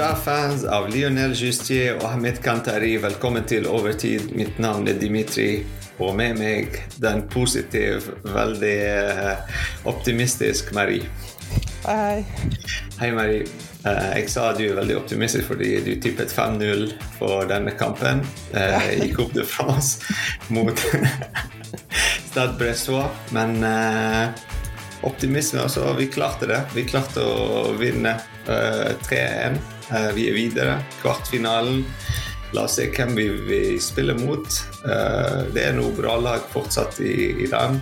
Kjære fans av Lionel Justier og Ahmed Kantari, velkommen til Overtid. Mitt navn er Dimitri, og med meg den positive, veldig eh, optimistisk Marie. Hei. Hei, Marie. Eh, jeg sa du er veldig optimistisk fordi du tippet 5-0 for denne kampen eh, i Coupe de France mot Stade Bressois. Men optimisme, altså. Vi klarte det. Vi klarte å vinne 3-1. Eh, vi er videre. Kvartfinalen. La oss se hvem vi, vi spiller mot. Eh, det er noe bra lag fortsatt i, i den.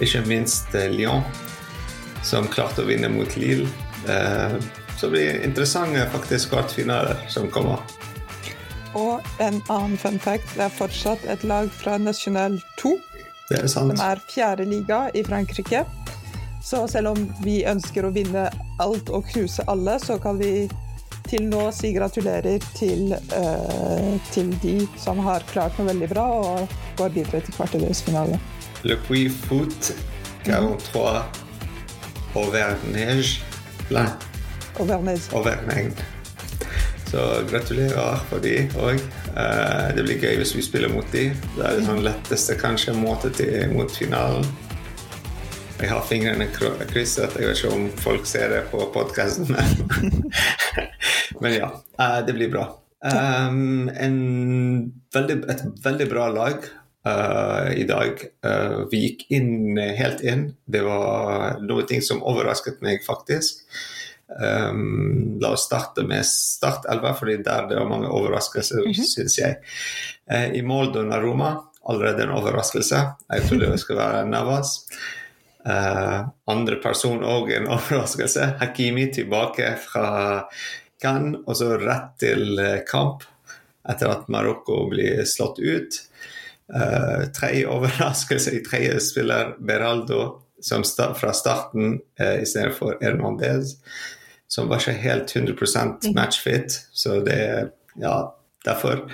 Ikke minst eh, Lyon, som klarte å vinne mot Lille. Så det blir interessante faktisk kvartfinaler som kommer. Og en annen fun fact. Det er fortsatt et lag fra National 2. Det er sant. Som er fjerde liga i Frankrike. Så selv om vi ønsker å vinne alt og knuse alle, så kan vi til nå si gratulerer til, uh, til de som har klart noe veldig bra og går videre til kvartedelsfinale. Le Puy Foot 43 Auvergne Auvergne. Auvergne. Så gratulerer for de òg. Uh, det blir gøy hvis vi spiller mot de. Det er den sånn letteste kanskje måte til, mot finalen. Jeg har fingrene krysset. Jeg vet ikke om folk ser det på podkasten. Men ja, eh, det blir bra. Um, veldig, et veldig bra lag uh, i dag. Uh, vi gikk inn helt inn. Det var noe ting som overrasket meg, faktisk. Um, la oss starte med Start 11, fordi der det var mange overraskelser, mm -hmm. syns jeg. Uh, I mål Donnaroma, allerede en overraskelse. Jeg trodde det skulle være Navas. Uh, andre person òg en overraskelse. Hakimi tilbake fra Cannes, og så rett til uh, kamp etter at Marokko blir slått ut. Uh, tredje overraskelse i tredje spiller, Beraldo, som sta fra starten uh, istedenfor Hernandez, som var ikke helt 100 mm. matchfit. Så det Ja, derfor.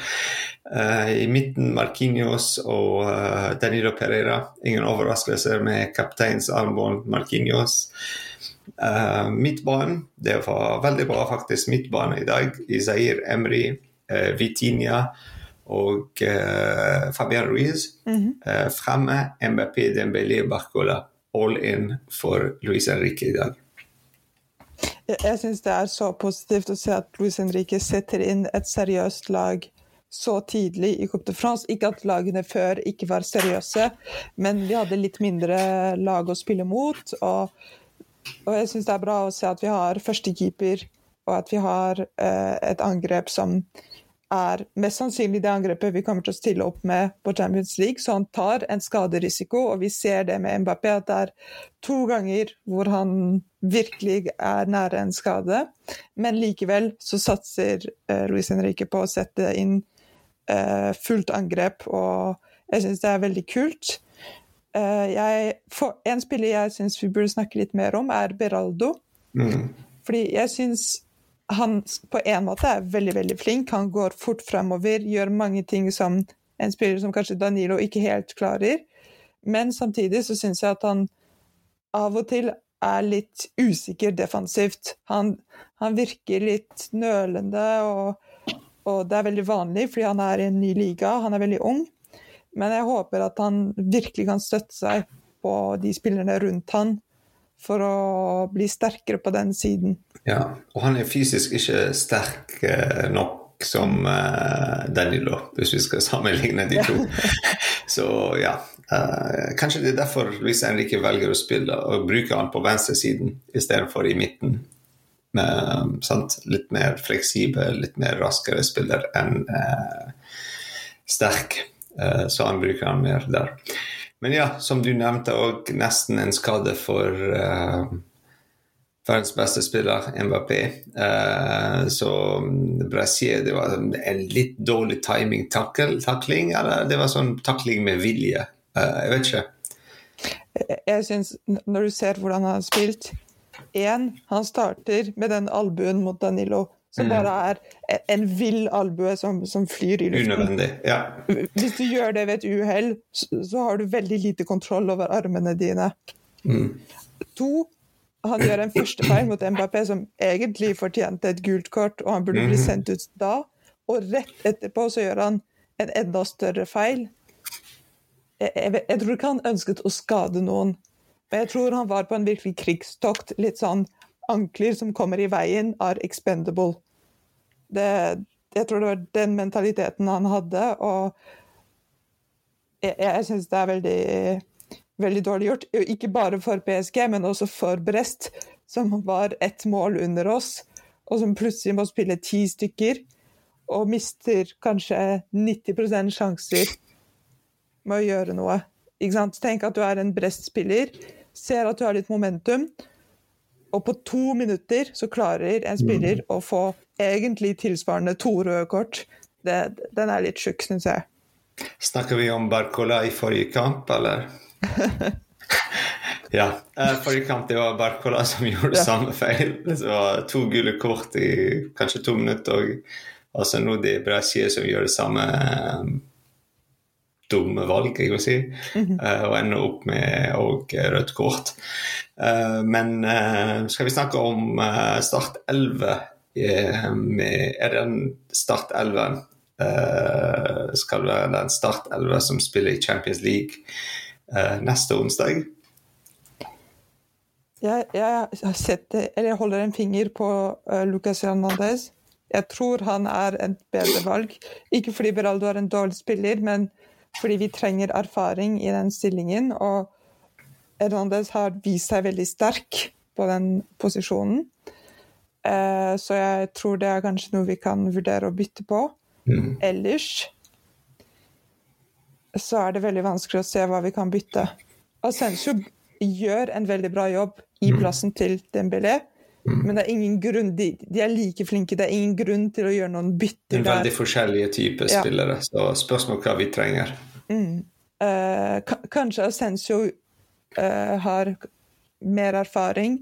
Uh, I midten Marquinhos og uh, Danilo Pereira. Ingen overraskelser med kapteins armbånd Marquinhos. Uh, midtbanen, det var veldig bra faktisk midtbane i dag. Isair Emry, uh, Vitinia og Fabian Ruiz. Mm -hmm. fremme MBP, Dembélé, Barcola. All in for Luis Henrique i dag. Jeg, jeg syns det er så positivt å se at Luis Henrique setter inn et seriøst lag så tidlig i Coupe de France. Ikke at lagene før ikke var seriøse, men vi hadde litt mindre lag å spille mot. Og, og jeg syns det er bra å se at vi har førstekeeper, og at vi har eh, et angrep som er mest sannsynlig det angrepet vi kommer til å stille opp med på Champions League. Så han tar en skaderisiko, og vi ser det med Mbappé, at det er to ganger hvor han virkelig er nære en skade. Men likevel så satser eh, Luis Henrique på å sette inn uh, fullt angrep, og jeg syns det er veldig kult. Uh, jeg, for, en spiller jeg syns vi burde snakke litt mer om, er Beraldo. Mm. Fordi jeg syns han på en måte er veldig veldig flink. Han går fort fremover, gjør mange ting som en spiller som kanskje Danilo ikke helt klarer. Men samtidig så syns jeg at han av og til er litt usikker defensivt. Han, han virker litt nølende og og det er veldig vanlig, fordi han er i en ny liga, han er veldig ung. Men jeg håper at han virkelig kan støtte seg på de spillerne rundt han for å bli sterkere på den siden. Ja, og han er fysisk ikke sterk eh, nok som uh, Danilo, hvis vi skal sammenligne de to. Så ja, uh, kanskje det er derfor Luis Henrique velger å spille og bruke han på venstresiden istedenfor i midten sant? Litt mer fleksibel, litt mer raskere spiller enn uh, sterk. Eh, så anbruker han mer der. Men ja, som du nevnte òg, nesten en skade for uh, verdens beste spiller, MVP. Uh, så Brasil det var en litt dårlig timing-takling, eller det var sånn takling med vilje? Uh, jeg vet ikke. Jeg synes, Når du ser hvordan han har spilt Én, han starter med den albuen mot Danilo, som mm. bare er en vill albue som, som, flyr i luften. Unødvendig, ja. Hvis du gjør det ved et uhell, så, så, har du veldig lite kontroll over armene dine. Mm. To, han gjør en første feil mot Mbappé som egentlig fortjente et gult kort, og han burde bli Mhm. sendt ut da. Og rett etterpå så gjør han en enda større feil. Jeg, jeg, jeg tror ikke han ønsket å skade noen, men jeg tror han var på en virkelig krigstokt. Litt sånn ankler som kommer i veien, are expendable. Det, jeg tror det var den mentaliteten han hadde, og jeg, jeg syns det er veldig, veldig dårlig gjort. Ikke bare for PSG, men også for Brest, som var ett mål under oss, og som plutselig må spille ti stykker, og mister kanskje 90 sjanser med å gjøre noe. Tenk at du er en Brest-spiller, ser at du har litt momentum, og på to minutter så klarer en spiller å få egentlig tilsvarende to røde kort. Det, den er litt sjuk, syns jeg. Snakker vi om Barcola i forrige kamp, eller? ja. eh, Forrige kamp det var Barcola som gjorde Ja. samme feil. Det var to gule kort i kanskje to minutter. Og altså nå det er Brasil som gjør det samme dumme valg, jeg vil si. eh, og ender opp med rødt kort. Eh, men eh, skal vi snakke om Start 11? eh, med, er den Start 11 eh, skal være den Start 11 som spiller i Champions League neste onsdag? Jeg, jeg har sett eller jeg holder en finger på Lucas Hernandez. Jeg tror han er et bedre valg. Ikke fordi Beraldo er en dårlig spiller, men fordi vi trenger erfaring i den stillingen. Og Hernandez har vist seg veldig sterk på den posisjonen. Eh, så jeg tror det er kanskje noe vi kan vurdere å bytte på. Mm. Ellers så er det veldig vanskelig å se hva vi kan bytte. Asensio gjør en veldig bra jobb i plassen til Dembélé, men det er ingen grunn, de, de er like flinke. Det er ingen grunn til å gjøre noen bytter der. veldig forskjellige typer Ja. spillere, så spørsmål hva vi trenger. Eh, ka- kanskje Asensio uh, har mer erfaring,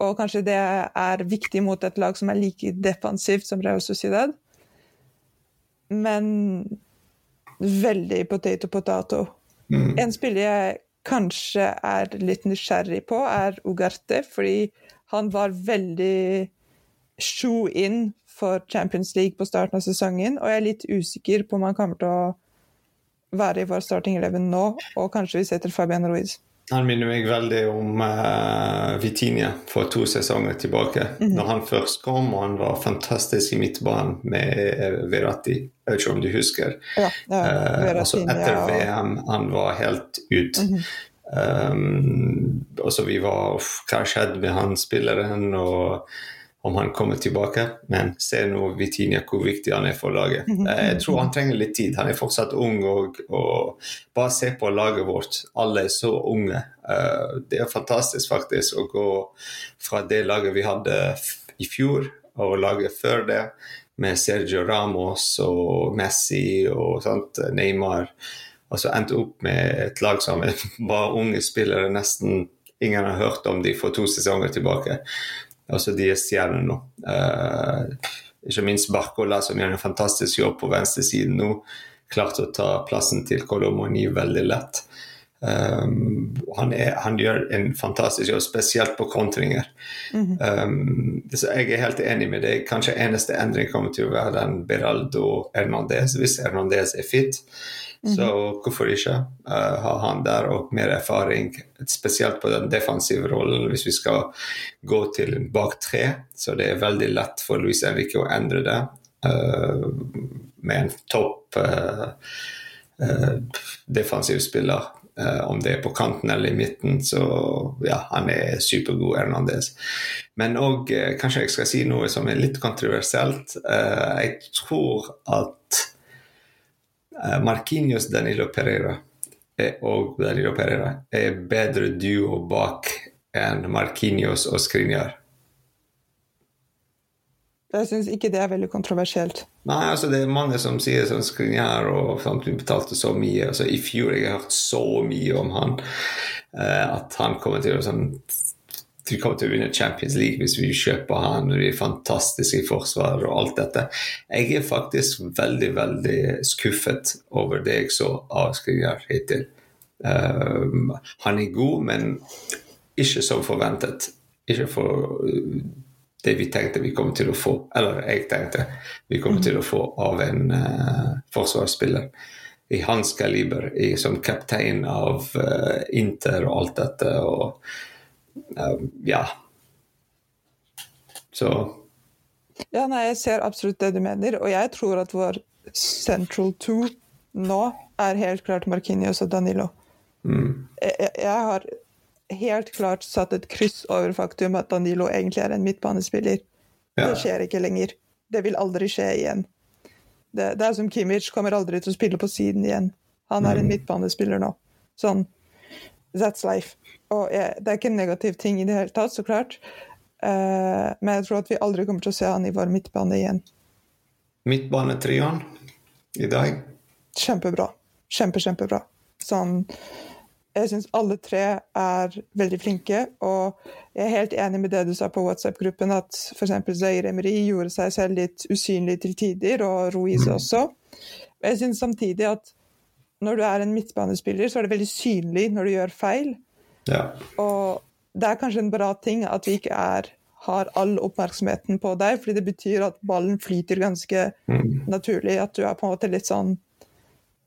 og kanskje det er viktig mot et lag som er like defensivt som Real Sociedad. Men veldig potato potato. Mm. En spiller jeg kanskje er litt nysgjerrig på, er Ugarte, fordi han var veldig shoe in for Champions League på starten av sesongen, og jeg er litt usikker på om han kommer til å være i vår starting eleven nå, og kanskje vi setter Fabian Ruiz. Han minner meg veldig om uh, Vitinia for to sesonger tilbake. Når han først kom, og han var fantastisk i midtbanen med Veratti. Verratti. Jeg vet ikke om du husker. Ja, ja, uh, altså etter ja, og- VM, han var helt ut. Um, og så vi var Hva skjedde med han spilleren, og om han kommer tilbake? Men se nå Vitinia hvor viktig han er for laget. Eh, Jeg tror han trenger litt tid. Han er fortsatt ung. Og, og bare se på laget vårt. Alle er så unge. Eh, det er fantastisk faktisk å gå fra det laget vi hadde i fjor, og laget før det med Sergio Ramos og Messi og sånt, Neymar. Og så endte opp med et lag som var unge spillere, nesten ingen har hørt om de for to sesonger tilbake. Altså de er stjerner nå. Uh, ikke minst Barcola, som gjør en fantastisk jobb på venstresiden nå. Klarte å ta plassen til Kolomoni veldig lett. Um, han, er, han gjør en fantastisk jobb, spesielt på kontringer. um, så jeg er helt enig med deg. Kanskje eneste endring kommer til å være den Beraldo Hernandez, hvis Hernandez er fit. Så hvorfor ikke uh, ha han der og mer erfaring, spesielt på den defensive rollen hvis vi skal gå til bak tre. Så det er veldig lett for Luis Enrique å endre det uh, med en topp uh, defensiv spiller. Uh, om det er på kanten eller i midten, så ja, han er supergod, Hernandez. Men òg, uh, kanskje jeg skal si noe som er litt kontroversielt. Uh, jeg tror at uh, Marquinhos Danilo Pereira er, og Danilo Pereira er bedre duo bak enn Marquinhos og Skriniar. Jeg syns ikke det er veldig kontroversielt. Nei, altså det er mange som sier sånn Skriniar og samtidig betalte så mye. Altså I fjor jeg har hørt så mye om han eh, at han kommer til å sånn vi kommer til å vinne Champions League hvis vi kjøper han, og de er fantastiske i forsvar og alt dette. Jeg er faktisk veldig, veldig skuffet over det jeg så av Skrigar hittil. Um, han er god, men ikke som forventet. ikke for det vi tenkte vi kom til å få, eller jeg tenkte vi kom til å få av en uh, forsvarsspiller i hans kaliber, i, som kaptein av uh, Inter og alt dette. Og ja. Så Ja, nei, jeg ser absolutt det du mener, og jeg tror at vår central two nå er helt klart Markinios og Danilo. mm, Jeg, jeg har helt klart satt et kryss over faktum at Danilo egentlig er en midtbanespiller. ja. Det skjer ikke lenger. Det vil aldri skje igjen. Det, det er som Kimmich kommer aldri til å spille på siden igjen. Han er en Mm. midtbanespiller nå. Sånn That's life. Og jeg, det er ikke en negativ ting i det hele tatt, så klart. Uh, men jeg tror at vi aldri kommer til å se han i vår midtbane igjen. Midtbanetrioen i dag. Kjempebra. Kjempe, kjempebra. Sånn Jeg syns alle tre er veldig flinke, og jeg er helt enig med det du sa på WhatsApp-gruppen, at f.eks. Zaire Emery gjorde seg selv litt usynlig til tider, og Ruiz også. Men jeg syns samtidig at når du er en midtbanespiller, så er det veldig synlig når du gjør feil. Ja. Og det er kanskje en bra ting at vi ikke er, har all oppmerksomheten på deg, fordi det betyr at ballen flyter ganske Mm. naturlig. At du er på en måte litt sånn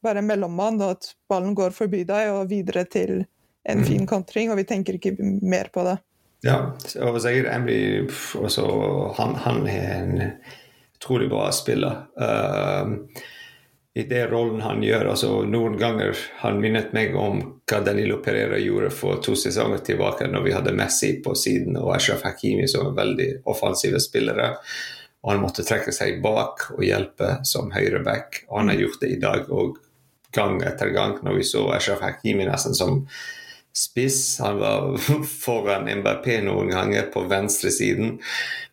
bare mellommann, og at ballen går forbi deg og videre til en fin kontring, og vi tenker ikke mer på det. Ja, og sikkert Emry også, han, han er en utrolig bra spiller. Um, I det rollen han gjør altså Noen ganger han minnet meg om hva Danilo Pereira gjorde for to sesonger tilbake, når vi hadde Messi på siden og Ashraf Hakimi som er veldig offensive spillere. Og han måtte trekke seg bak og hjelpe som høyreback. Og han har gjort det i dag og gang etter gang, når vi så Ashraf Hakimi nesten som spiss. Han var foran MBP noen ganger på venstresiden.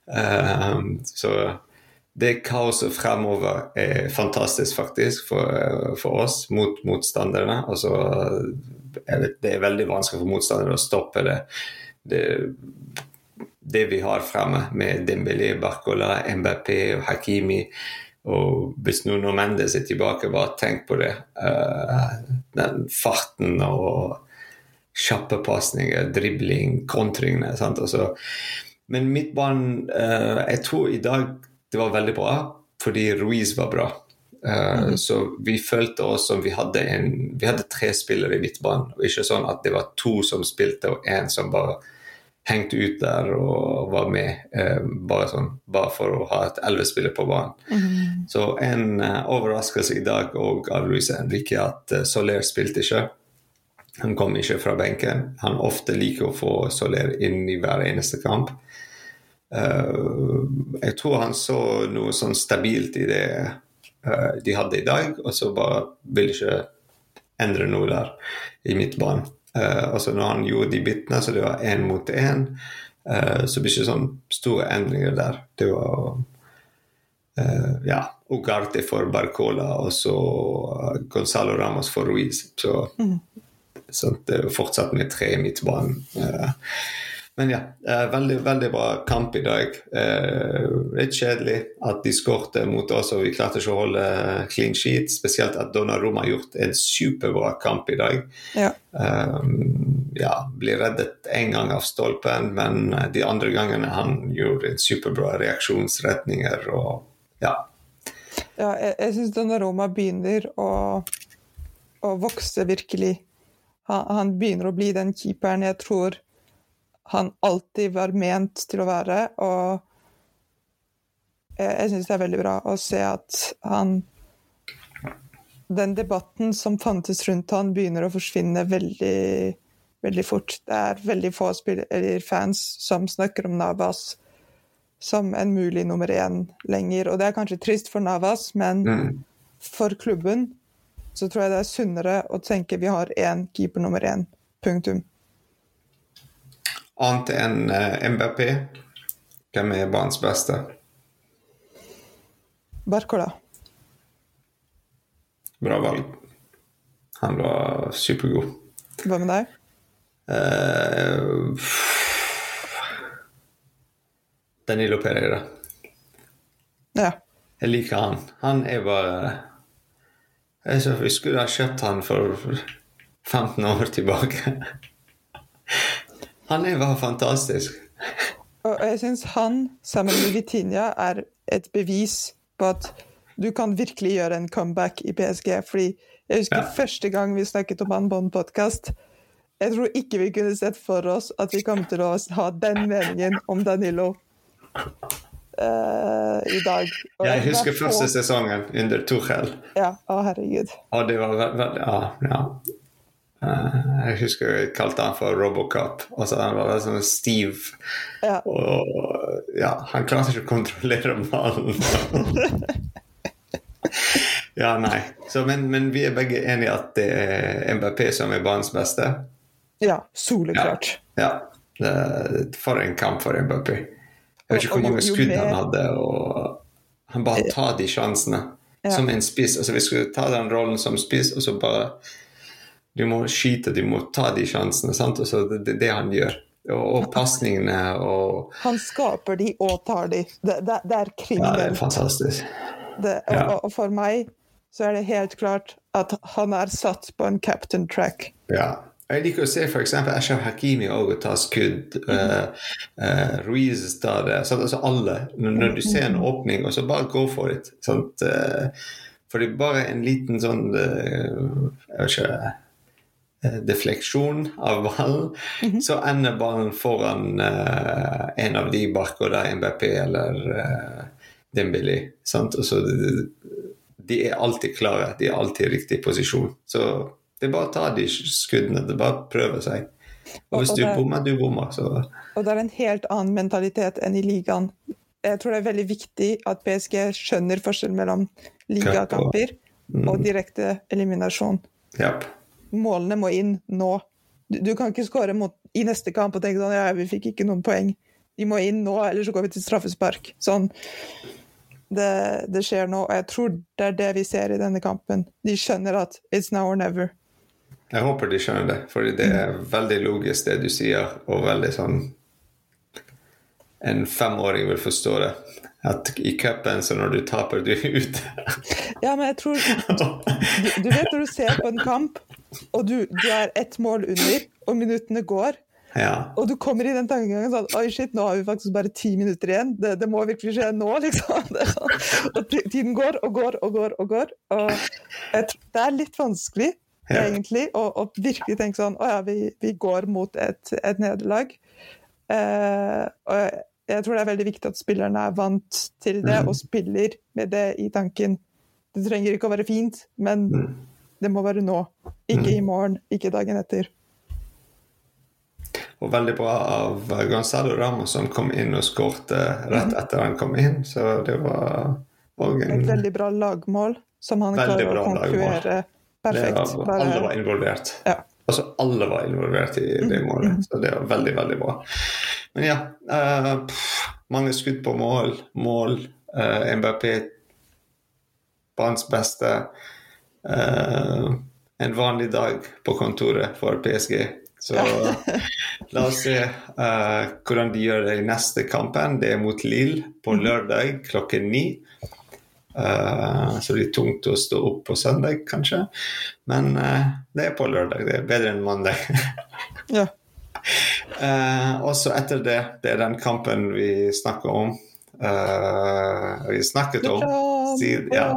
Um, så det kaoset fremover er fantastisk, faktisk, for, for oss mot motstanderne. Altså, vet, det er veldig vanskelig for motstandere å stoppe det. det det vi har fremme med Dembélé, Barcola, MBP og Hakimi. Og hvis Nuno Mendes er tilbake, bare tenk på det. Uh, den farten og kjappe pasninger, dribling, kontringene. sant? Altså, men midtbanen uh, Jeg tror i dag det var veldig bra fordi Ruiz var bra. Uh, mm. Så vi følte oss som vi hadde en Vi hadde tre spillere i midtbanen, og ikke sånn at det var to som spilte og én som bare hengte ut der og var med Uh, bare, sånn, bare for å ha et ellevespiller på banen. Så en uh, overraskelse i dag og av Louise Henrique at Soler spilte ikke. Han kom ikke fra benken. Han ofte liker å få Soler inn i hver eneste kamp. Eh, jeg tror han så noe sånn stabilt i det eh, de hadde i dag, og så bare ville ikke endre noe der i midtbanen. Uh, altså når han gjorde de bitene, så det var én mot én, uh, så det ble ikke sånn store endringer der. Det var uh, ja, Ugarte for Barcola og så Gonzalo Ramos for Ruiz. Så, mm. så det er fortsatt med tre i midtbanen. Men ja, veldig, veldig bra kamp i dag. litt kjedelig at de skårte mot oss og vi klarte ikke å holde clean sheet. Spesielt at Donnarumma har gjort en superbra kamp i dag. Ja. Eh, ja, blir reddet en gang av stolpen, men de andre gangene han gjorde en superbra reaksjonsretninger og ja. Ja, jeg, jeg syns Donnaroma begynner å, å vokse virkelig. Han, han begynner å bli den keeperen jeg tror han alltid var ment til å være. Og jeg, jeg syns det er veldig bra å se at han Den debatten som fantes rundt han begynner å forsvinne veldig, veldig fort. Det er veldig få fans som snakker om Navas som en mulig nummer én lenger. Og det er kanskje trist for Navas, men Mm. for klubben så tror jeg det er sunnere å tenke vi har én keeper nummer én. Punktum. Annet enn uh, MBP, hvem er banens beste? Barcola. Bra valg. Han var supergod. Hva med deg? Uh, Danilo Pereira. Ja. Jeg liker han. Han er bare jeg skulle ha kjøpt han for 15 år tilbake. Han er bare fantastisk. Og jeg syns han, sammen med Vitinha, er et bevis på at du kan virkelig gjøre en comeback i PSG. Fordi jeg husker Ja. første gang vi snakket om han på en podkast. Jeg tror ikke vi kunne sett for oss at vi kom til å ha den meningen om Danilo uh, i dag. Og Jeg er husker første sesongen under Tuchel. Ja, å herregud. Og det var Ja. ja. Eh, jeg husker jeg kalte han for Robocop. Og så han var veldig sånn stiv. Ja. Og ja, han klarte ikke å kontrollere ballen. ja, nei. Så, men, men vi er begge enige at det er MBP som er banens beste. ja soleklart. Ja. ja. For en kamp for MBP. Jeg vet ikke hvor og mange jo skudd han hadde. og Han bare tar de sjansene. Ja. Som en spiss. Altså, vi skulle ta den rollen som spiss, og så bare Du må skyte, du må ta de sjansene. sant? Og så det, det han gjør. Og, og pasningene og Han skaper de og tar de. Det, det, det er Ja, det er fantastisk. Det, og, Ja. og, for meg så er det helt klart at han er satt på en captain track. Ja. Jeg liker å se f.eks. Ashraf Hakimi også ta skudd. Uh, Ruiz tar det. Så, Altså alle. Når, når du ser en åpning, og så bare go for it. Sant? uh, for det er bare en liten sånn eh, Jeg vet ikke eh, defleksjon av ballen, så ender ballen foran uh, en av de Barcoda, MBP eller uh, Dembélé. Så de, er alltid klare, de er alltid i riktig posisjon. Så det er bare å ta de skuddene, det er bare å prøve seg. Og hvis Og- og du det- bommer, du bommer. Så Og det er en helt annen mentalitet enn i ligaen. Jeg tror det er veldig viktig at PSG skjønner forskjell mellom ligakamper og direkte eliminasjon. ja. Målene må inn nå. Du, du kan ikke skåre i neste kamp og tenke sånn ja, vi fikk ikke noen poeng. De må inn nå, eller så går vi til straffespark. Sånn. Det, det skjer nå, og jeg tror det er det vi ser i denne kampen. De skjønner at it's now or never. Jeg håper de skjønner det, for det er veldig logisk det du sier, og veldig sånn En femåring vil forstå det. At i cupen, så når du taper, du er ute. Ja, men jeg tror Du, du vet når du ser på en kamp, og du, du er ett mål under, og minuttene går, ja. og du kommer i den tankegangen sånn Oi, shit, nå har vi faktisk bare ti minutter igjen. Det, det må virkelig skje nå, liksom. Sånn. Og tiden går og går og går og går. Og det er litt vanskelig, Ja. egentlig, å, å virkelig tenke sånn Å ja, vi, vi går mot et, et nederlag. Eh, og jeg tror det er veldig viktig at spillerne er vant til det, Mm. og spiller med det i tanken. Det trenger ikke å være fint, men Mm. Det må være nå. Ikke i morgen, ikke dagen etter. Og veldig bra av Gonzalo Ramos som kom inn og skårte rett etter han kom inn. Så det var og Et veldig bra lagmål som han klarer å konkurrere perfekt. det var, Alle var involvert. Ja. Altså alle var involvert i det målet, så det var veldig, veldig bra. Men ja, uh, pff, mange skudd på mål. Mål. Uh, MBP banens beste. Eh, en vanlig dag på kontoret for PSG. Så la oss se uh, hvordan de gjør det i neste kampen. Det er mot Lille på lørdag klokken ni. Uh, så det blir tungt å stå opp på søndag, kanskje. Men uh, det er på lørdag. Det er bedre enn mandag. Ja. Og så etter det, det er den kampen vi snakker om. Vi snakket om siden, ja,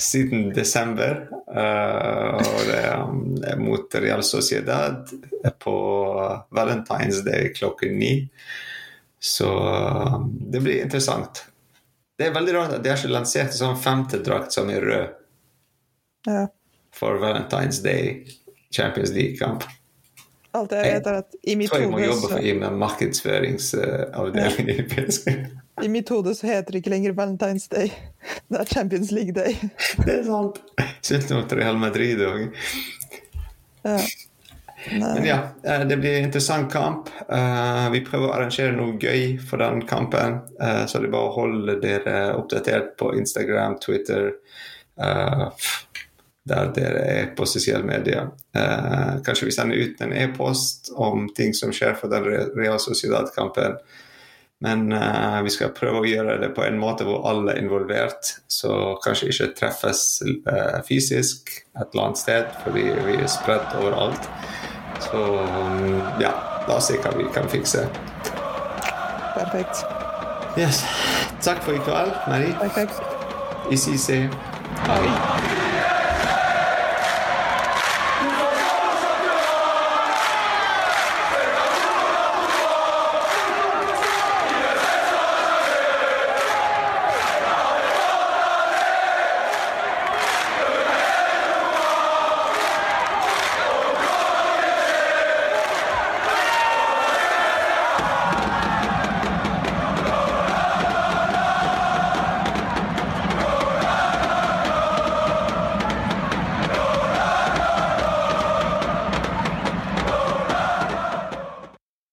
siden desember. eh, og det er mot Real Sociedad på Valentine's Day klokken ni. Så eh, det blir interessant. Det er veldig rart at de har ikke lansert en sånn femtedrakt som er rød ja. for Valentine's Day Champions League-kamp. Alt jeg vet, er at i mitt, tror jeg må hode, jobbe for så, i med markedsføringsavdelingen i PSG. I mitt hode så heter det ikke lenger Valentine's Day. Det er Champions League Day. Det er sant. Syns mot Real Madrid òg. Ja. Men ja, eh, det blir en interessant kamp. Eh, Vi prøver å arrangere noe gøy for den kampen. eh, Så det er bare å holde dere oppdatert på Instagram, Twitter, der dere er på sosiale medier. Kanskje vi sender ut en e-post om ting som skjer for den Real Sociedad-kampen. Men uh, vi skal prøve å gjøre det på en måte hvor alle er involvert. Så kanskje ikke treffes uh, fysisk et eller annet sted, fordi vi er spredt overalt. Så um, ja, la oss se hva vi kan fikse. perfekt. Yes. Takk for i kveld, Mari. Perfekt. Ici, c'est Oi.